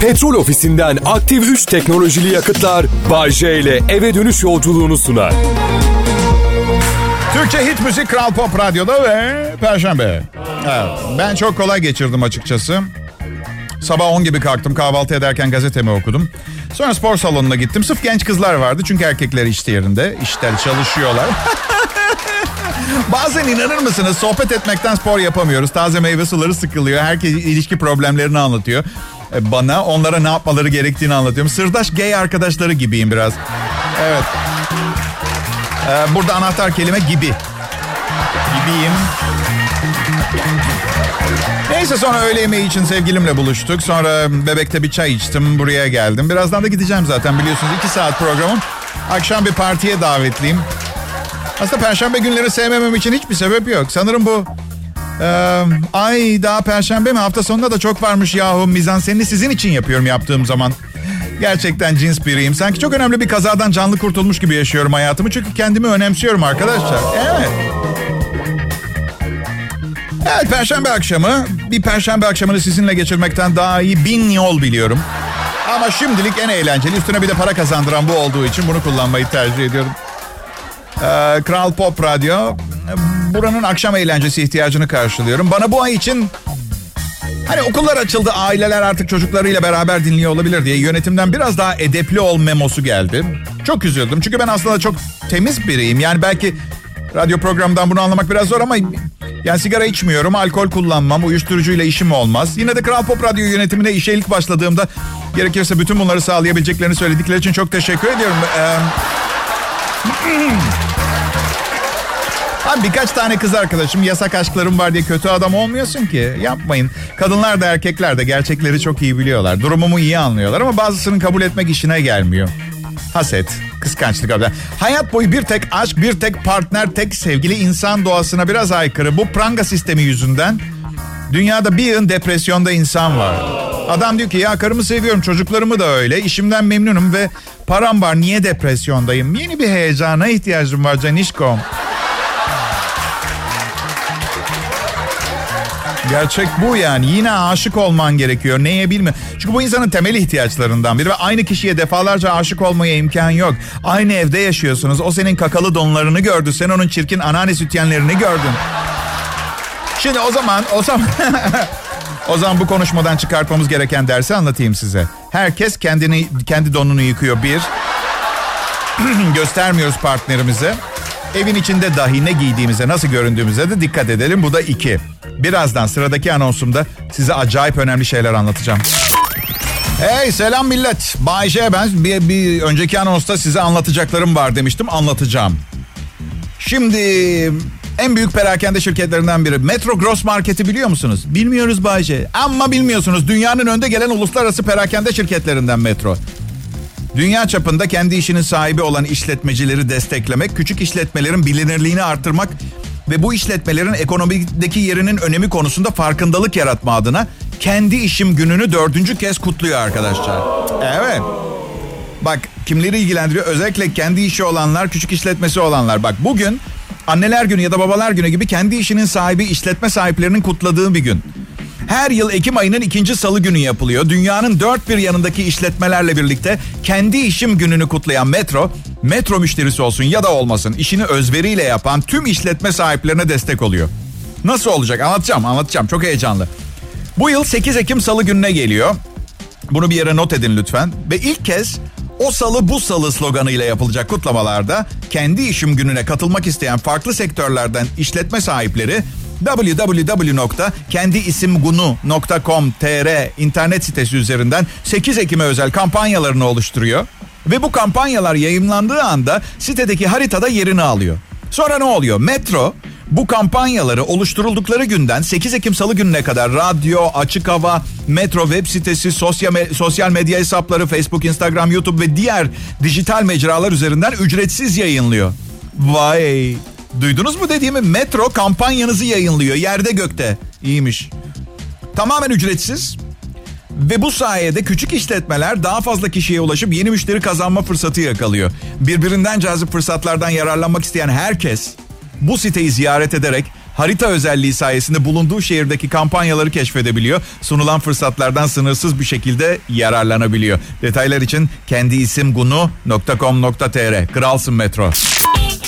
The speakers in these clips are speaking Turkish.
Petrol ofisinden aktif 3 teknolojili yakıtlar Bay J ile eve dönüş yolculuğunu sunar. Türkçe hit müzik Kral Pop Radyo'da ve Perşembe. Evet, ben çok kolay geçirdim açıkçası. Sabah 10 gibi kalktım kahvaltı ederken gazetemi okudum. Sonra spor salonuna gittim. Sırf genç kızlar vardı çünkü erkekler işte yerinde. İşler çalışıyorlar. Bazen inanır mısınız sohbet etmekten spor yapamıyoruz. Taze meyve suları sıkılıyor. Herkes ilişki problemlerini anlatıyor. E, bana onlara ne yapmaları gerektiğini anlatıyorum. Sırdaş gay arkadaşları gibiyim biraz. Evet. Ee, burada anahtar kelime gibi. Gibiyim. Neyse sonra öğle yemeği için sevgilimle buluştuk. Sonra bebekte bir çay içtim. Buraya geldim. Birazdan da gideceğim zaten biliyorsunuz. iki saat programım. Akşam bir partiye davetliyim. Aslında perşembe günleri sevmemem için hiçbir sebep yok. Sanırım bu... Ee, ay daha perşembe mi? Hafta sonunda da çok varmış yahu. Mizansenini sizin için yapıyorum yaptığım zaman. Gerçekten cins biriyim. Sanki çok önemli bir kazadan canlı kurtulmuş gibi yaşıyorum hayatımı. Çünkü kendimi önemsiyorum arkadaşlar. Evet. Evet perşembe akşamı bir perşembe akşamını sizinle geçirmekten daha iyi bin yol biliyorum. Ama şimdilik en eğlenceli üstüne bir de para kazandıran bu olduğu için bunu kullanmayı tercih ediyorum. Ee, Kral Pop Radyo buranın akşam eğlencesi ihtiyacını karşılıyorum. Bana bu ay için hani okullar açıldı aileler artık çocuklarıyla beraber dinliyor olabilir diye yönetimden biraz daha edepli ol memosu geldi. Çok üzüldüm çünkü ben aslında çok temiz biriyim. Yani belki radyo programından bunu anlamak biraz zor ama yani sigara içmiyorum, alkol kullanmam, uyuşturucuyla işim olmaz. Yine de Kral Pop Radyo yönetimine işe ilk başladığımda gerekirse bütün bunları sağlayabileceklerini söyledikleri için çok teşekkür ediyorum. Ee, Abi birkaç tane kız arkadaşım yasak aşklarım var diye kötü adam olmuyorsun ki. Yapmayın. Kadınlar da erkekler de gerçekleri çok iyi biliyorlar. Durumumu iyi anlıyorlar ama bazısının kabul etmek işine gelmiyor. Haset, kıskançlık abi. Hayat boyu bir tek aşk, bir tek partner, tek sevgili insan doğasına biraz aykırı. Bu pranga sistemi yüzünden dünyada bir yığın depresyonda insan var. Adam diyor ki ya karımı seviyorum, çocuklarımı da öyle. işimden memnunum ve param var. Niye depresyondayım? Yeni bir heyecana ihtiyacım var Canişkom. Gerçek bu yani. Yine aşık olman gerekiyor. Neye bilme. Çünkü bu insanın temel ihtiyaçlarından biri ve aynı kişiye defalarca aşık olmaya imkan yok. Aynı evde yaşıyorsunuz. O senin kakalı donlarını gördü. Sen onun çirkin anneanne sütyenlerini gördün. Şimdi o zaman o zaman o zaman bu konuşmadan çıkartmamız gereken dersi anlatayım size. Herkes kendini kendi donunu yıkıyor bir. Göstermiyoruz partnerimize. Evin içinde dahi ne giydiğimize, nasıl göründüğümüze de dikkat edelim. Bu da iki. Birazdan sıradaki anonsumda size acayip önemli şeyler anlatacağım. Hey selam millet. Bay J ben. Bir, bir önceki anonsta size anlatacaklarım var demiştim. Anlatacağım. Şimdi en büyük perakende şirketlerinden biri. Metro Gross Market'i biliyor musunuz? Bilmiyoruz Bay J. Ama bilmiyorsunuz. Dünyanın önde gelen uluslararası perakende şirketlerinden Metro. Dünya çapında kendi işinin sahibi olan işletmecileri desteklemek, küçük işletmelerin bilinirliğini artırmak ve bu işletmelerin ekonomideki yerinin önemi konusunda farkındalık yaratma adına kendi işim gününü dördüncü kez kutluyor arkadaşlar. Evet. Bak kimleri ilgilendiriyor? Özellikle kendi işi olanlar, küçük işletmesi olanlar. Bak bugün anneler günü ya da babalar günü gibi kendi işinin sahibi işletme sahiplerinin kutladığı bir gün. Her yıl Ekim ayının ikinci salı günü yapılıyor. Dünyanın dört bir yanındaki işletmelerle birlikte kendi işim gününü kutlayan Metro, Metro müşterisi olsun ya da olmasın işini özveriyle yapan tüm işletme sahiplerine destek oluyor. Nasıl olacak? Anlatacağım, anlatacağım. Çok heyecanlı. Bu yıl 8 Ekim salı gününe geliyor. Bunu bir yere not edin lütfen. Ve ilk kez o salı bu salı sloganıyla yapılacak kutlamalarda kendi işim gününe katılmak isteyen farklı sektörlerden işletme sahipleri www.kendiisimgunu.com.tr internet sitesi üzerinden 8 Ekim'e özel kampanyalarını oluşturuyor. Ve bu kampanyalar yayınlandığı anda sitedeki haritada yerini alıyor. Sonra ne oluyor? Metro bu kampanyaları oluşturuldukları günden 8 Ekim Salı gününe kadar radyo, açık hava, metro web sitesi, sosyal, sosyal medya hesapları, Facebook, Instagram, YouTube ve diğer dijital mecralar üzerinden ücretsiz yayınlıyor. Vay! Duydunuz mu dediğimi? Metro kampanyanızı yayınlıyor yerde gökte. İyiymiş. Tamamen ücretsiz. Ve bu sayede küçük işletmeler daha fazla kişiye ulaşıp yeni müşteri kazanma fırsatı yakalıyor. Birbirinden cazip fırsatlardan yararlanmak isteyen herkes bu siteyi ziyaret ederek harita özelliği sayesinde bulunduğu şehirdeki kampanyaları keşfedebiliyor. Sunulan fırsatlardan sınırsız bir şekilde yararlanabiliyor. Detaylar için kendi isim gunu.com.tr Kralsın Metro.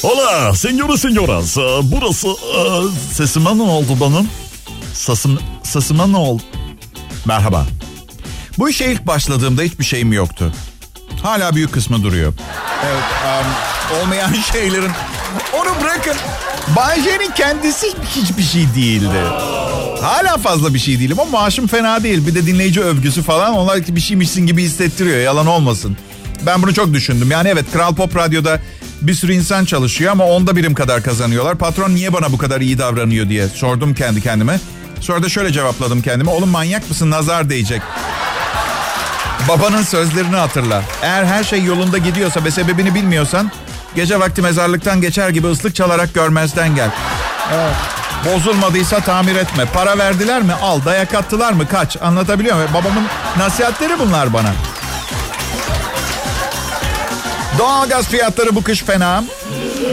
Hola, señora señoras. Ee, Burası... e, Sesime ne oldu benim? Sesim, sesime ne oldu? Merhaba. Bu işe ilk başladığımda hiçbir şeyim yoktu. Hala büyük kısmı duruyor. Evet, um, olmayan şeylerin... Onu bırakın. Bay J'nin kendisi hiçbir şey değildi. Hala fazla bir şey değilim ama maaşım fena değil. Bir de dinleyici övgüsü falan onlar bir şeymişsin gibi hissettiriyor. Yalan olmasın. Ben bunu çok düşündüm. Yani evet Kral Pop Radyo'da bir sürü insan çalışıyor ama onda birim kadar kazanıyorlar. Patron niye bana bu kadar iyi davranıyor diye sordum kendi kendime. Sonra da şöyle cevapladım kendime. Oğlum manyak mısın nazar değecek. Babanın sözlerini hatırla. Eğer her şey yolunda gidiyorsa ve sebebini bilmiyorsan... ...gece vakti mezarlıktan geçer gibi ıslık çalarak görmezden gel. Evet. Bozulmadıysa tamir etme. Para verdiler mi? Al. Dayak attılar mı? Kaç. Anlatabiliyor muyum? Babamın nasihatleri bunlar bana. Doğalgaz fiyatları bu kış fena.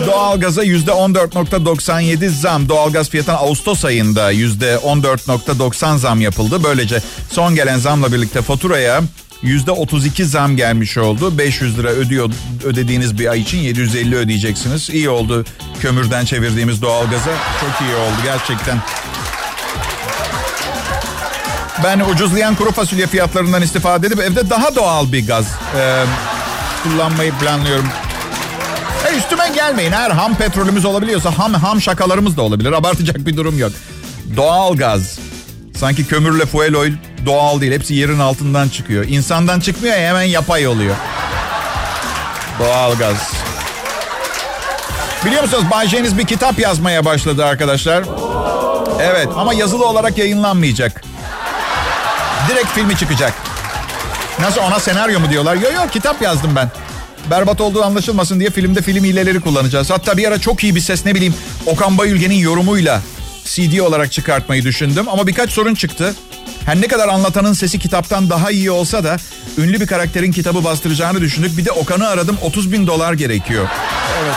Doğalgaza yüzde 14.97 zam. Doğalgaz fiyatına Ağustos ayında yüzde 14.90 zam yapıldı. Böylece son gelen zamla birlikte faturaya yüzde 32 zam gelmiş oldu. 500 lira ödüyor ödediğiniz bir ay için 750 ödeyeceksiniz. İyi oldu kömürden çevirdiğimiz doğalgaza. Çok iyi oldu gerçekten. Ben ucuzlayan kuru fasulye fiyatlarından istifade edip evde daha doğal bir gaz e, kullanmayı planlıyorum. E üstüme gelmeyin. Eğer ham petrolümüz olabiliyorsa ham ham şakalarımız da olabilir. Abartacak bir durum yok. Doğal gaz. Sanki kömürle fuel oil doğal değil. Hepsi yerin altından çıkıyor. İnsandan çıkmıyor ya hemen yapay oluyor. Doğal gaz. Biliyor musunuz Bay bir kitap yazmaya başladı arkadaşlar. Evet ama yazılı olarak yayınlanmayacak. Direkt filmi çıkacak. Nasıl ona senaryo mu diyorlar? Yok yok kitap yazdım ben. Berbat olduğu anlaşılmasın diye filmde film hileleri kullanacağız. Hatta bir ara çok iyi bir ses ne bileyim Okan Bayülgen'in yorumuyla CD olarak çıkartmayı düşündüm. Ama birkaç sorun çıktı. Her ne kadar anlatanın sesi kitaptan daha iyi olsa da ünlü bir karakterin kitabı bastıracağını düşündük. Bir de Okan'ı aradım 30 bin dolar gerekiyor. Evet.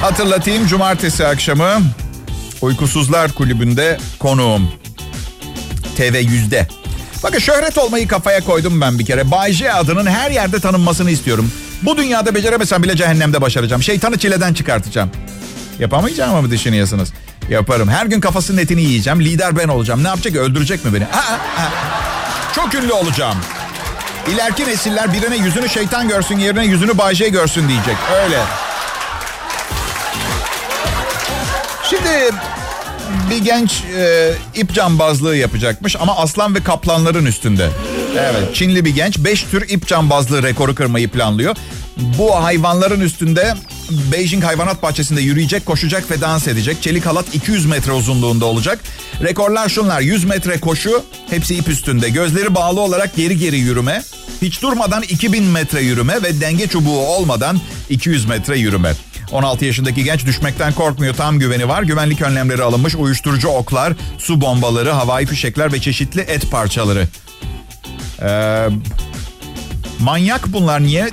Hatırlatayım cumartesi akşamı Uykusuzlar Kulübü'nde konuğum. TV yüzde. Bakın şöhret olmayı kafaya koydum ben bir kere. Bay J adının her yerde tanınmasını istiyorum. Bu dünyada beceremesem bile cehennemde başaracağım. Şeytanı çileden çıkartacağım. Yapamayacağım mı düşünüyorsunuz? Yaparım. Her gün kafasının etini yiyeceğim. Lider ben olacağım. Ne yapacak? Öldürecek mi beni? Ha, ha. Çok ünlü olacağım. İleriki nesiller birine yüzünü şeytan görsün yerine yüzünü Bay J görsün diyecek. Öyle. Şimdi bir genç e, ip cambazlığı yapacakmış ama aslan ve kaplanların üstünde. Evet Çinli bir genç 5 tür ip cambazlığı rekoru kırmayı planlıyor. Bu hayvanların üstünde Beijing Hayvanat Bahçesi'nde yürüyecek, koşacak ve dans edecek. Çelik halat 200 metre uzunluğunda olacak. Rekorlar şunlar 100 metre koşu hepsi ip üstünde. Gözleri bağlı olarak geri geri yürüme. Hiç durmadan 2000 metre yürüme ve denge çubuğu olmadan 200 metre yürüme. 16 yaşındaki genç düşmekten korkmuyor. Tam güveni var. Güvenlik önlemleri alınmış. Uyuşturucu oklar, su bombaları, havai fişekler ve çeşitli et parçaları. Ee, manyak bunlar. Niye?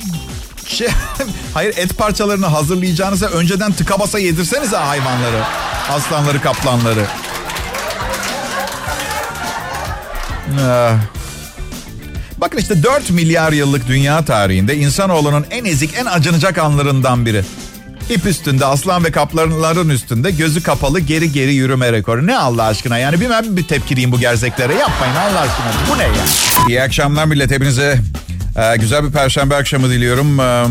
Şey, hayır et parçalarını hazırlayacağınıza önceden tıka basa yedirsenize hayvanları. Aslanları, kaplanları. Ee, bakın işte 4 milyar yıllık dünya tarihinde insanoğlunun en ezik, en acınacak anlarından biri. İp üstünde aslan ve kaplanların üstünde gözü kapalı geri geri yürüme rekoru. Ne Allah aşkına yani bir ben bir tepkiliyim bu gerzeklere. Yapmayın Allah aşkına. Bu ne ya? İyi akşamlar millet hepinize. Ee, güzel bir perşembe akşamı diliyorum. Ee,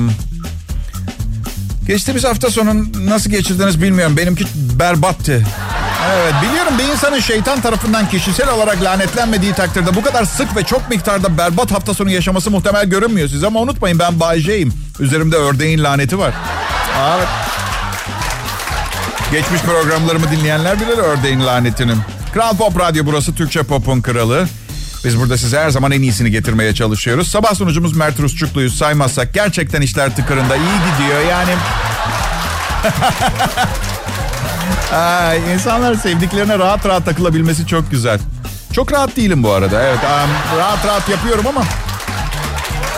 geçtiğimiz hafta sonu nasıl geçirdiniz bilmiyorum. Benimki berbattı. Evet biliyorum bir insanın şeytan tarafından kişisel olarak lanetlenmediği takdirde bu kadar sık ve çok miktarda berbat hafta sonu yaşaması muhtemel görünmüyor size. Ama unutmayın ben Bay J'yim. Üzerimde ördeğin laneti var. Evet. Geçmiş programlarımı dinleyenler bilir ördeğin lanetini. Kral Pop Radyo burası Türkçe Pop'un kralı. Biz burada size her zaman en iyisini getirmeye çalışıyoruz. Sabah sunucumuz Mert Rusçuklu'yu saymazsak gerçekten işler tıkırında iyi gidiyor. Yani Ay, insanlar sevdiklerine rahat rahat takılabilmesi çok güzel. Çok rahat değilim bu arada. Evet um, rahat rahat yapıyorum ama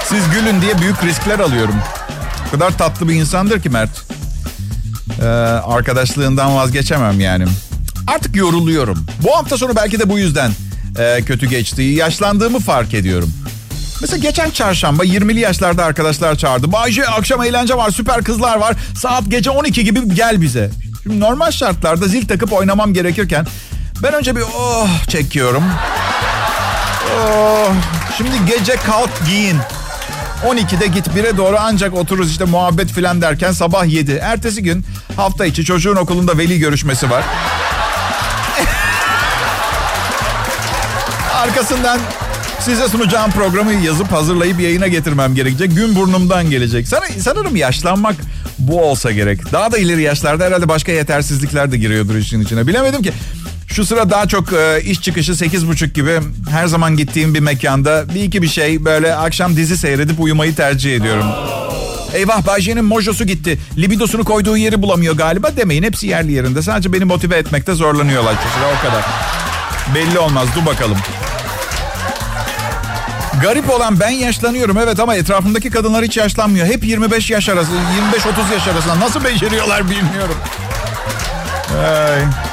siz gülün diye büyük riskler alıyorum. O kadar tatlı bir insandır ki Mert. Ee, arkadaşlığından vazgeçemem yani. Artık yoruluyorum. Bu hafta sonu belki de bu yüzden e, kötü geçti. Yaşlandığımı fark ediyorum. Mesela geçen çarşamba 20'li yaşlarda arkadaşlar çağırdı. Bayce akşam eğlence var, süper kızlar var. Saat gece 12 gibi gel bize. Şimdi normal şartlarda zil takıp oynamam gerekirken ben önce bir oh çekiyorum. Oh, şimdi gece kalk giyin. 12'de git 1'e doğru ancak otururuz işte muhabbet filan derken sabah 7. Ertesi gün hafta içi çocuğun okulunda veli görüşmesi var. Arkasından size sunacağım programı yazıp hazırlayıp yayına getirmem gerekecek. Gün burnumdan gelecek. Sana, sanırım yaşlanmak bu olsa gerek. Daha da ileri yaşlarda herhalde başka yetersizlikler de giriyordur işin içine. Bilemedim ki. Şu sıra daha çok e, iş çıkışı sekiz buçuk gibi her zaman gittiğim bir mekanda bir iki bir şey böyle akşam dizi seyredip uyumayı tercih ediyorum. Eyvah Bayce'nin mojosu gitti. Libidosunu koyduğu yeri bulamıyor galiba demeyin. Hepsi yerli yerinde. Sadece beni motive etmekte zorlanıyorlar şu sıra o kadar. Belli olmaz dur bakalım. Garip olan ben yaşlanıyorum evet ama etrafımdaki kadınlar hiç yaşlanmıyor. Hep 25 yaş arası, 25-30 yaş arasında. Nasıl beceriyorlar bilmiyorum. Ay.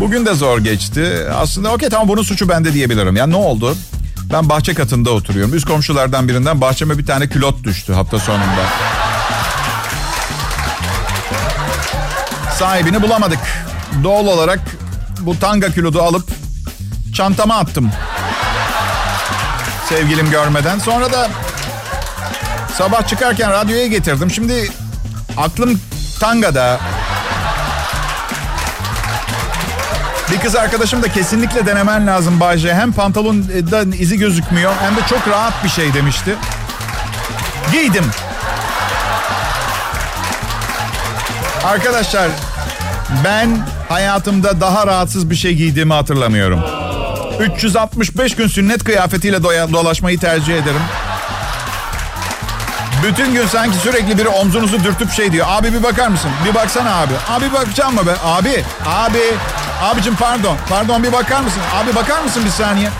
Bugün de zor geçti. Aslında okey tamam bunun suçu bende diyebilirim. Ya ne oldu? Ben bahçe katında oturuyorum. Üst komşulardan birinden bahçeme bir tane külot düştü hafta sonunda. Sahibini bulamadık. Doğal olarak bu tanga külodu alıp çantama attım. Sevgilim görmeden. Sonra da sabah çıkarken radyoya getirdim. Şimdi aklım tangada. Bir kız arkadaşım da kesinlikle denemen lazım Bayce. Hem pantolonda izi gözükmüyor hem de çok rahat bir şey demişti. Giydim. Arkadaşlar ben hayatımda daha rahatsız bir şey giydiğimi hatırlamıyorum. 365 gün sünnet kıyafetiyle dolaşmayı tercih ederim. Bütün gün sanki sürekli biri omzunuzu dürtüp şey diyor. Abi bir bakar mısın? Bir baksana abi. Abi bakacağım mı be? Abi, abi. Abicim pardon. Pardon bir bakar mısın? Abi bakar mısın bir saniye?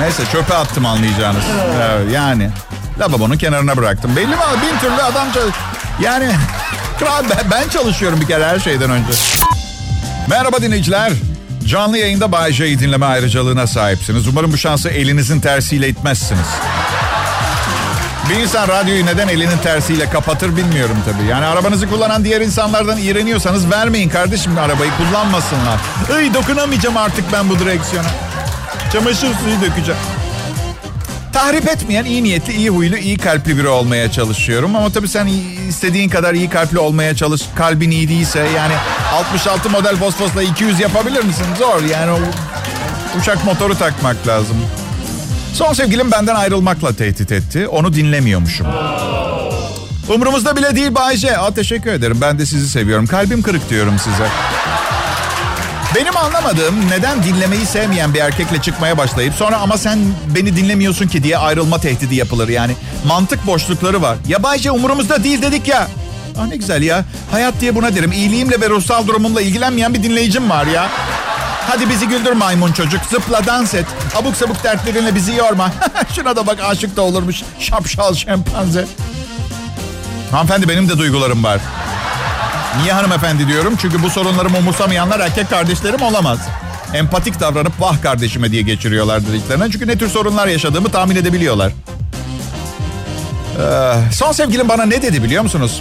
Neyse çöpe attım anlayacağınız. Yani lavabonun kenarına bıraktım. Belli mi? Bin türlü adam. Yani kral ben çalışıyorum bir kere her şeyden önce. Merhaba dinleyiciler. Canlı yayında Bay J'yi dinleme ayrıcalığına sahipsiniz. Umarım bu şansı elinizin tersiyle itmezsiniz. Bir insan radyoyu neden elinin tersiyle kapatır bilmiyorum tabii. Yani arabanızı kullanan diğer insanlardan iğreniyorsanız vermeyin kardeşim arabayı kullanmasınlar. Ay dokunamayacağım artık ben bu direksiyona. Çamaşır suyu dökeceğim. Tahrip etmeyen, iyi niyetli, iyi huylu, iyi kalpli biri olmaya çalışıyorum. Ama tabii sen istediğin kadar iyi kalpli olmaya çalış. Kalbin iyi değilse yani 66 model fosfosla 200 yapabilir misin? Zor yani uçak motoru takmak lazım. Son sevgilim benden ayrılmakla tehdit etti. Onu dinlemiyormuşum. Umurumuzda bile değil Bayce. Aa, teşekkür ederim. Ben de sizi seviyorum. Kalbim kırık diyorum size. Benim anlamadığım neden dinlemeyi sevmeyen bir erkekle çıkmaya başlayıp sonra ama sen beni dinlemiyorsun ki diye ayrılma tehdidi yapılır yani. Mantık boşlukları var. Ya Bayce umurumuzda değil dedik ya. Ah ne güzel ya. Hayat diye buna derim. İyiliğimle ve ruhsal durumumla ilgilenmeyen bir dinleyicim var ya. Hadi bizi güldür maymun çocuk. Zıpla dans et. Abuk sabuk dertlerinle bizi yorma. Şuna da bak aşık da olurmuş. Şapşal şempanze. Hanımefendi benim de duygularım var. Niye hanımefendi diyorum? Çünkü bu sorunlarımı umursamayanlar erkek kardeşlerim olamaz. Empatik davranıp vah kardeşime diye geçiriyorlar dediklerine. Çünkü ne tür sorunlar yaşadığımı tahmin edebiliyorlar. Ee, son sevgilim bana ne dedi biliyor musunuz?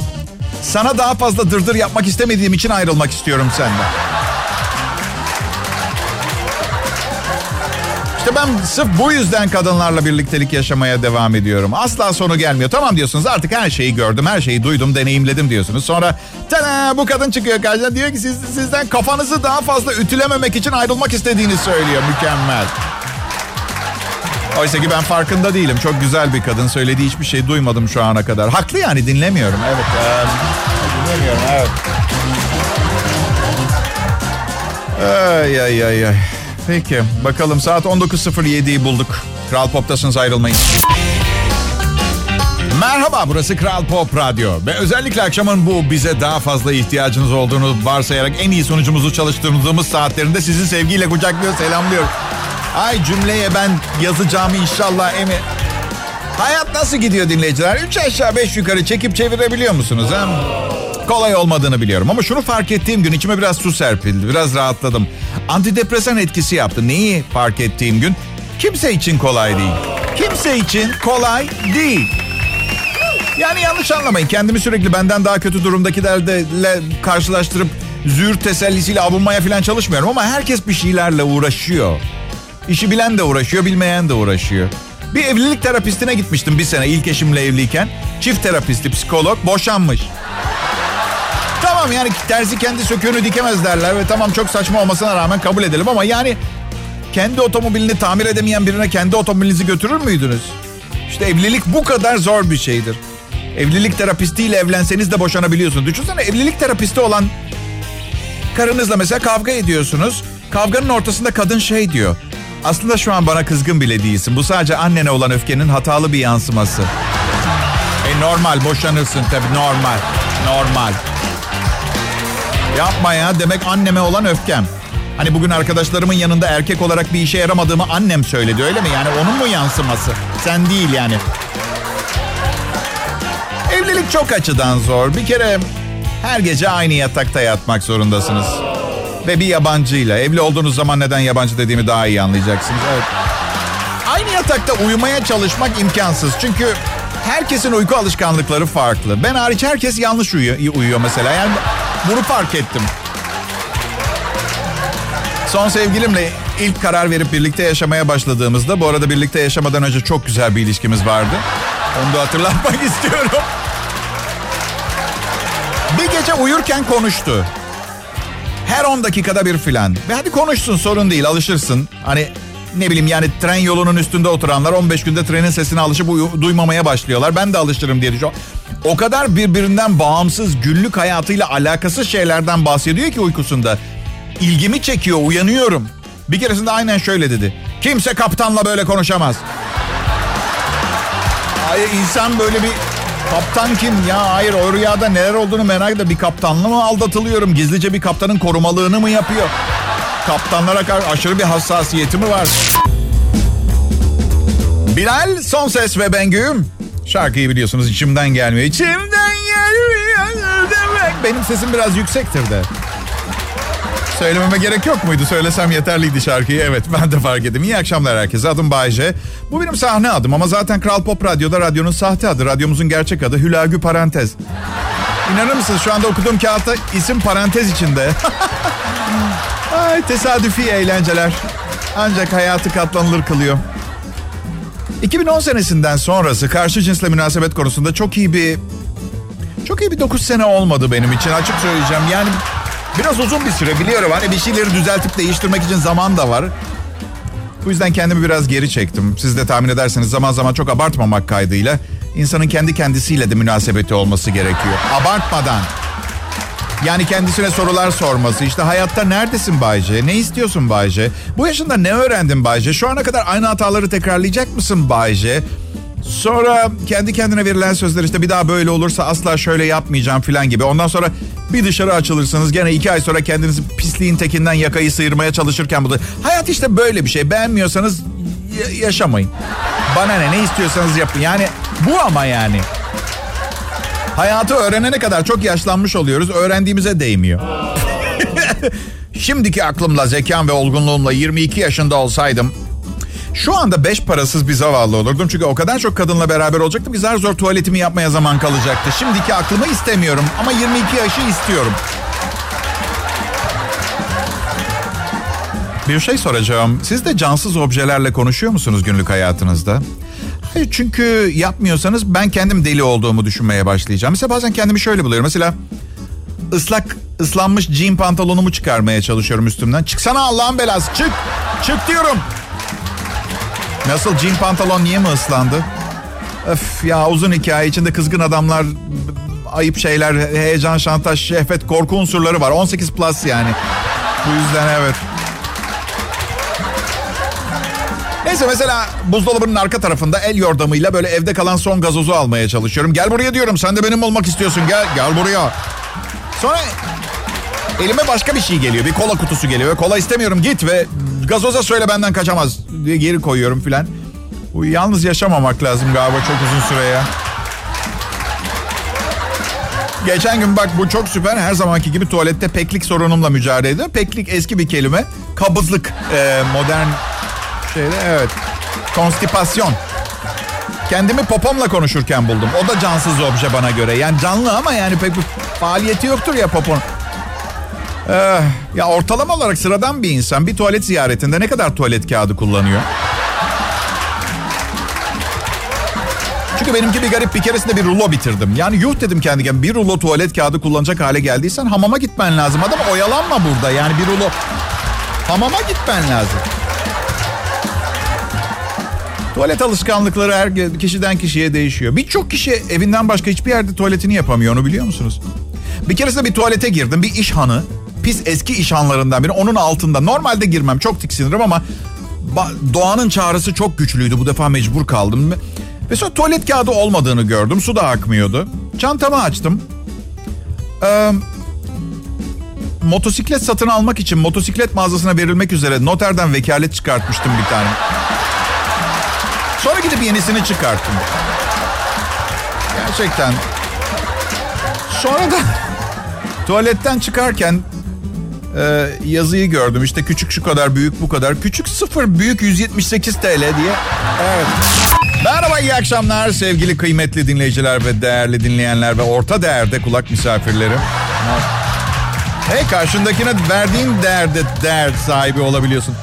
Sana daha fazla dırdır yapmak istemediğim için ayrılmak istiyorum senden. İşte ben sırf bu yüzden kadınlarla birliktelik yaşamaya devam ediyorum. Asla sonu gelmiyor. Tamam diyorsunuz artık her şeyi gördüm, her şeyi duydum, deneyimledim diyorsunuz. Sonra tada bu kadın çıkıyor karşına diyor ki siz, sizden kafanızı daha fazla ütülememek için ayrılmak istediğini söylüyor. Mükemmel. Oysa ki ben farkında değilim. Çok güzel bir kadın. Söylediği hiçbir şey duymadım şu ana kadar. Haklı yani dinlemiyorum. Evet. Ee, dinlemiyorum evet. Ay ay ay ay. Peki bakalım saat 19.07'yi bulduk. Kral Pop'tasınız ayrılmayın. Merhaba burası Kral Pop Radyo ve özellikle akşamın bu bize daha fazla ihtiyacınız olduğunu varsayarak en iyi sunucumuzu çalıştırdığımız saatlerinde sizi sevgiyle kucaklıyor selamlıyor. Ay cümleye ben yazacağımı inşallah emi... Hayat nasıl gidiyor dinleyiciler? Üç aşağı beş yukarı çekip çevirebiliyor musunuz? He? Kolay olmadığını biliyorum ama şunu fark ettiğim gün içime biraz su serpildi. Biraz rahatladım. Antidepresan etkisi yaptı. Neyi fark ettiğim gün? Kimse için kolay değil. Kimse için kolay değil. Yani yanlış anlamayın. Kendimi sürekli benden daha kötü durumdakilerle karşılaştırıp züğür tesellisiyle avunmaya falan çalışmıyorum ama herkes bir şeylerle uğraşıyor. İşi bilen de uğraşıyor, bilmeyen de uğraşıyor. Bir evlilik terapistine gitmiştim bir sene ilk eşimle evliyken. Çift terapisti, psikolog, boşanmış. Tamam yani terzi kendi söküğünü dikemez derler ve tamam çok saçma olmasına rağmen kabul edelim ama yani kendi otomobilini tamir edemeyen birine kendi otomobilinizi götürür müydünüz? İşte evlilik bu kadar zor bir şeydir. Evlilik terapistiyle evlenseniz de boşanabiliyorsunuz. Düşünsene evlilik terapisti olan karınızla mesela kavga ediyorsunuz. Kavganın ortasında kadın şey diyor. Aslında şu an bana kızgın bile değilsin. Bu sadece annene olan öfkenin hatalı bir yansıması. E normal boşanırsın tabii normal. Normal. Yapma ya demek anneme olan öfkem. Hani bugün arkadaşlarımın yanında erkek olarak bir işe yaramadığımı annem söyledi öyle mi? Yani onun mu yansıması? Sen değil yani. Evlilik çok açıdan zor. Bir kere her gece aynı yatakta yatmak zorundasınız. Ve bir yabancıyla. Evli olduğunuz zaman neden yabancı dediğimi daha iyi anlayacaksınız. Evet. Aynı yatakta uyumaya çalışmak imkansız. Çünkü herkesin uyku alışkanlıkları farklı. Ben hariç herkes yanlış uyuyor, uyuyor mesela. Yani bunu fark ettim. Son sevgilimle ilk karar verip birlikte yaşamaya başladığımızda... Bu arada birlikte yaşamadan önce çok güzel bir ilişkimiz vardı. Onu da hatırlatmak istiyorum. Bir gece uyurken konuştu. Her 10 dakikada bir filan. Ve hadi konuşsun sorun değil alışırsın. Hani ne bileyim yani tren yolunun üstünde oturanlar 15 günde trenin sesine alışıp uyu, duymamaya başlıyorlar. Ben de alışırım diye düşünüyorum. O kadar birbirinden bağımsız günlük hayatıyla alakasız şeylerden bahsediyor ki uykusunda. İlgimi çekiyor uyanıyorum. Bir keresinde aynen şöyle dedi. Kimse kaptanla böyle konuşamaz. Ay insan böyle bir Kaptan kim ya? Hayır o rüyada neler olduğunu merak ediyorum. Bir kaptanla mı aldatılıyorum? Gizlice bir kaptanın korumalığını mı yapıyor? Kaptanlara karşı aşırı bir hassasiyeti mi var? Bilal, son ses ve Bengü'yüm. Şarkıyı biliyorsunuz içimden gelmiyor. İçimden gelmiyor demek. Benim sesim biraz yüksektir de. Söylememe gerek yok muydu? Söylesem yeterliydi şarkıyı. Evet ben de fark ettim. İyi akşamlar herkese. Adım Bayce. Bu benim sahne adım ama zaten Kral Pop Radyo'da radyonun sahte adı. Radyomuzun gerçek adı Hülagü Parantez. İnanır mısınız şu anda okuduğum kağıtta isim parantez içinde. Ay tesadüfi eğlenceler. Ancak hayatı katlanılır kılıyor. 2010 senesinden sonrası karşı cinsle münasebet konusunda çok iyi bir... Çok iyi bir 9 sene olmadı benim için açık söyleyeceğim. Yani Biraz uzun bir süre biliyorum. Hani bir şeyleri düzeltip değiştirmek için zaman da var. Bu yüzden kendimi biraz geri çektim. Siz de tahmin ederseniz zaman zaman çok abartmamak kaydıyla insanın kendi kendisiyle de münasebeti olması gerekiyor. Abartmadan. Yani kendisine sorular sorması. İşte hayatta neredesin Bayce? Ne istiyorsun Bayce? Bu yaşında ne öğrendin Bayce? Şu ana kadar aynı hataları tekrarlayacak mısın Bayce? Sonra kendi kendine verilen sözler işte bir daha böyle olursa asla şöyle yapmayacağım falan gibi. Ondan sonra bir dışarı açılırsınız gene iki ay sonra kendinizi pisliğin tekinden yakayı sıyırmaya çalışırken bu da... Hayat işte böyle bir şey. Beğenmiyorsanız yaşamayın. Bana ne ne istiyorsanız yapın. Yani bu ama yani. Hayatı öğrenene kadar çok yaşlanmış oluyoruz. Öğrendiğimize değmiyor. Şimdiki aklımla, zekam ve olgunluğumla 22 yaşında olsaydım şu anda beş parasız bir zavallı olurdum. Çünkü o kadar çok kadınla beraber olacaktım ki zar zor tuvaletimi yapmaya zaman kalacaktı. Şimdiki aklımı istemiyorum ama 22 yaşı istiyorum. Bir şey soracağım. Siz de cansız objelerle konuşuyor musunuz günlük hayatınızda? Hayır çünkü yapmıyorsanız ben kendim deli olduğumu düşünmeye başlayacağım. Mesela bazen kendimi şöyle buluyorum. Mesela ıslak ıslanmış jean pantolonumu çıkarmaya çalışıyorum üstümden. Çıksana Allah'ın belası çık. Çık diyorum. Nasıl jean pantolon niye mi ıslandı? Öf ya uzun hikaye içinde kızgın adamlar, ayıp şeyler, heyecan, şantaj, şehvet, korku unsurları var. 18 plus yani. Bu yüzden evet. Neyse mesela buzdolabının arka tarafında el yordamıyla böyle evde kalan son gazozu almaya çalışıyorum. Gel buraya diyorum sen de benim olmak istiyorsun gel gel buraya. Sonra elime başka bir şey geliyor bir kola kutusu geliyor. Kola istemiyorum git ve gazoza söyle benden kaçamaz diye geri koyuyorum filan. Bu yalnız yaşamamak lazım galiba çok uzun süre ya. Geçen gün bak bu çok süper. Her zamanki gibi tuvalette peklik sorunumla mücadele ediyor. Peklik eski bir kelime. Kabızlık. Ee, modern şeyde evet. Konstipasyon. Kendimi popomla konuşurken buldum. O da cansız obje bana göre. Yani canlı ama yani pek bir faaliyeti yoktur ya popon. Ee, ya ortalama olarak sıradan bir insan bir tuvalet ziyaretinde ne kadar tuvalet kağıdı kullanıyor? Çünkü benimki bir garip bir keresinde bir rulo bitirdim. Yani yuh dedim kendi kendime bir rulo tuvalet kağıdı kullanacak hale geldiysen hamama gitmen lazım. Adam oyalanma burada yani bir rulo hamama gitmen lazım. Tuvalet alışkanlıkları her kişiden kişiye değişiyor. Birçok kişi evinden başka hiçbir yerde tuvaletini yapamıyor onu biliyor musunuz? Bir keresinde bir tuvalete girdim bir iş hanı. Pis eski iş hanlarından biri onun altında. Normalde girmem çok tiksinirim ama doğanın çağrısı çok güçlüydü. Bu defa mecbur kaldım. Ve sonra tuvalet kağıdı olmadığını gördüm. Su da akmıyordu. Çantamı açtım. Ee, motosiklet satın almak için motosiklet mağazasına verilmek üzere noterden vekalet çıkartmıştım bir tane. Sonra gidip yenisini çıkarttım. Gerçekten. Sonra da tuvaletten çıkarken e, yazıyı gördüm. İşte küçük şu kadar, büyük bu kadar. Küçük sıfır, büyük 178 TL diye. Evet. Merhaba, iyi akşamlar sevgili kıymetli dinleyiciler ve değerli dinleyenler ve orta değerde kulak misafirleri. Hey karşındakine verdiğin değerde değer sahibi olabiliyorsun.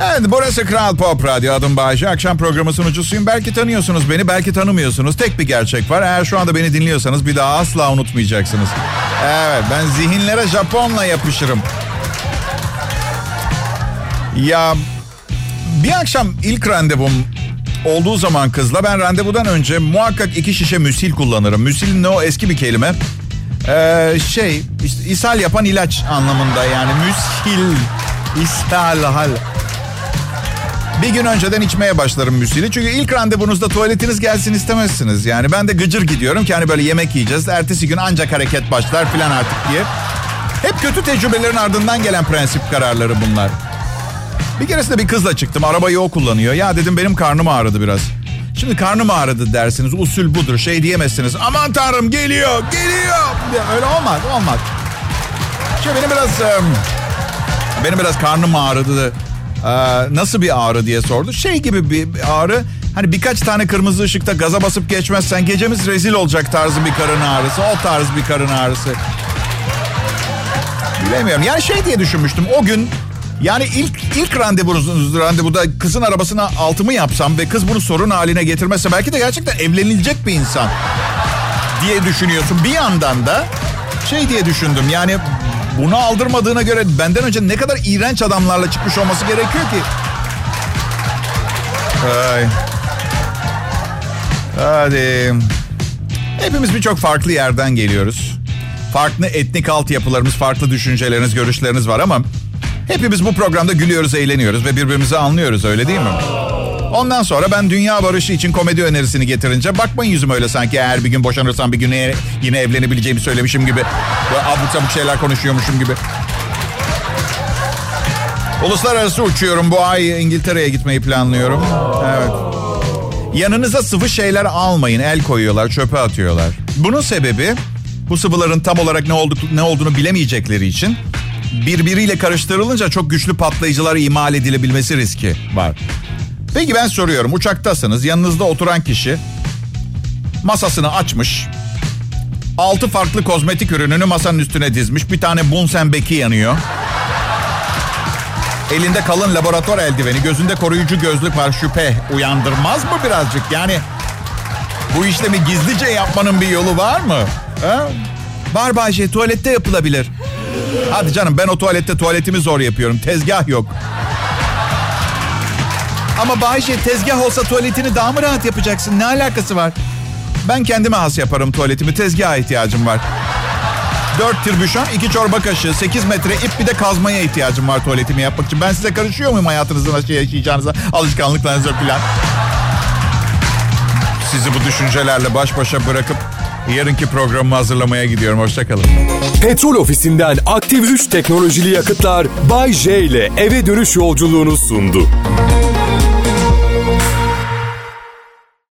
Evet burası Kral Pop Radyo adım Bayece. Akşam programı sunucusuyum. Belki tanıyorsunuz beni belki tanımıyorsunuz. Tek bir gerçek var. Eğer şu anda beni dinliyorsanız bir daha asla unutmayacaksınız. Evet ben zihinlere Japonla yapışırım. Ya bir akşam ilk randevum olduğu zaman kızla ben randevudan önce muhakkak iki şişe müsil kullanırım. Müsil ne o eski bir kelime. Ee, şey işte ishal yapan ilaç anlamında yani müsil ishal hal. Bir gün önceden içmeye başlarım müsili. Çünkü ilk randevunuzda tuvaletiniz gelsin istemezsiniz. Yani ben de gıcır gidiyorum ki hani böyle yemek yiyeceğiz. Ertesi gün ancak hareket başlar filan artık diye. Hep kötü tecrübelerin ardından gelen prensip kararları bunlar. Bir keresinde bir kızla çıktım. Arabayı o kullanıyor. Ya dedim benim karnım ağrıdı biraz. Şimdi karnım ağrıdı dersiniz. Usul budur. Şey diyemezsiniz. Aman tanrım geliyor, geliyor. Öyle olmaz, olmaz. Şey benim biraz... Benim biraz karnım ağrıdı. Ee, nasıl bir ağrı diye sordu. Şey gibi bir ağrı. Hani birkaç tane kırmızı ışıkta gaza basıp geçmezsen gecemiz rezil olacak tarzı bir karın ağrısı. O tarz bir karın ağrısı. Bilemiyorum. Yani şey diye düşünmüştüm. O gün yani ilk ilk randevunuz, randevuda kızın arabasına altımı yapsam ve kız bunu sorun haline getirmezse belki de gerçekten evlenilecek bir insan diye düşünüyorsun. Bir yandan da şey diye düşündüm. Yani bunu aldırmadığına göre benden önce ne kadar iğrenç adamlarla çıkmış olması gerekiyor ki. Ay. Hadi. Hepimiz birçok farklı yerden geliyoruz. Farklı etnik altyapılarımız, farklı düşünceleriniz, görüşleriniz var ama hepimiz bu programda gülüyoruz, eğleniyoruz ve birbirimizi anlıyoruz öyle değil mi? Ondan sonra ben dünya barışı için komedi önerisini getirince bakmayın yüzüm öyle sanki eğer bir gün boşanırsam bir gün yine evlenebileceğimi söylemişim gibi. Böyle abuk sabuk şeyler konuşuyormuşum gibi. Uluslararası uçuyorum. Bu ay İngiltere'ye gitmeyi planlıyorum. Evet. Yanınıza sıvı şeyler almayın. El koyuyorlar, çöpe atıyorlar. Bunun sebebi bu sıvıların tam olarak ne, olduk, ne olduğunu bilemeyecekleri için birbiriyle karıştırılınca çok güçlü patlayıcılar imal edilebilmesi riski var. Peki ben soruyorum uçaktasınız yanınızda oturan kişi masasını açmış. Altı farklı kozmetik ürününü masanın üstüne dizmiş. Bir tane Bunsen beki yanıyor. Elinde kalın laboratuvar eldiveni, gözünde koruyucu gözlük var şüphe. Uyandırmaz mı birazcık? Yani bu işlemi gizlice yapmanın bir yolu var mı? Ha? Var Bayce, tuvalette yapılabilir. Hadi canım ben o tuvalette tuvaletimi zor yapıyorum. Tezgah yok. Ama Bayşe tezgah olsa tuvaletini daha mı rahat yapacaksın? Ne alakası var? Ben kendime has yaparım tuvaletimi. Tezgaha ihtiyacım var. Dört tirbüşon, iki çorba kaşığı, sekiz metre ip bir de kazmaya ihtiyacım var tuvaletimi yapmak için. Ben size karışıyor muyum hayatınızda nasıl yaşayacağınıza, alışkanlıklarınıza falan? Sizi bu düşüncelerle baş başa bırakıp yarınki programımı hazırlamaya gidiyorum. Hoşçakalın. Petrol ofisinden aktif 3 teknolojili yakıtlar Bay J ile eve dönüş yolculuğunu sundu.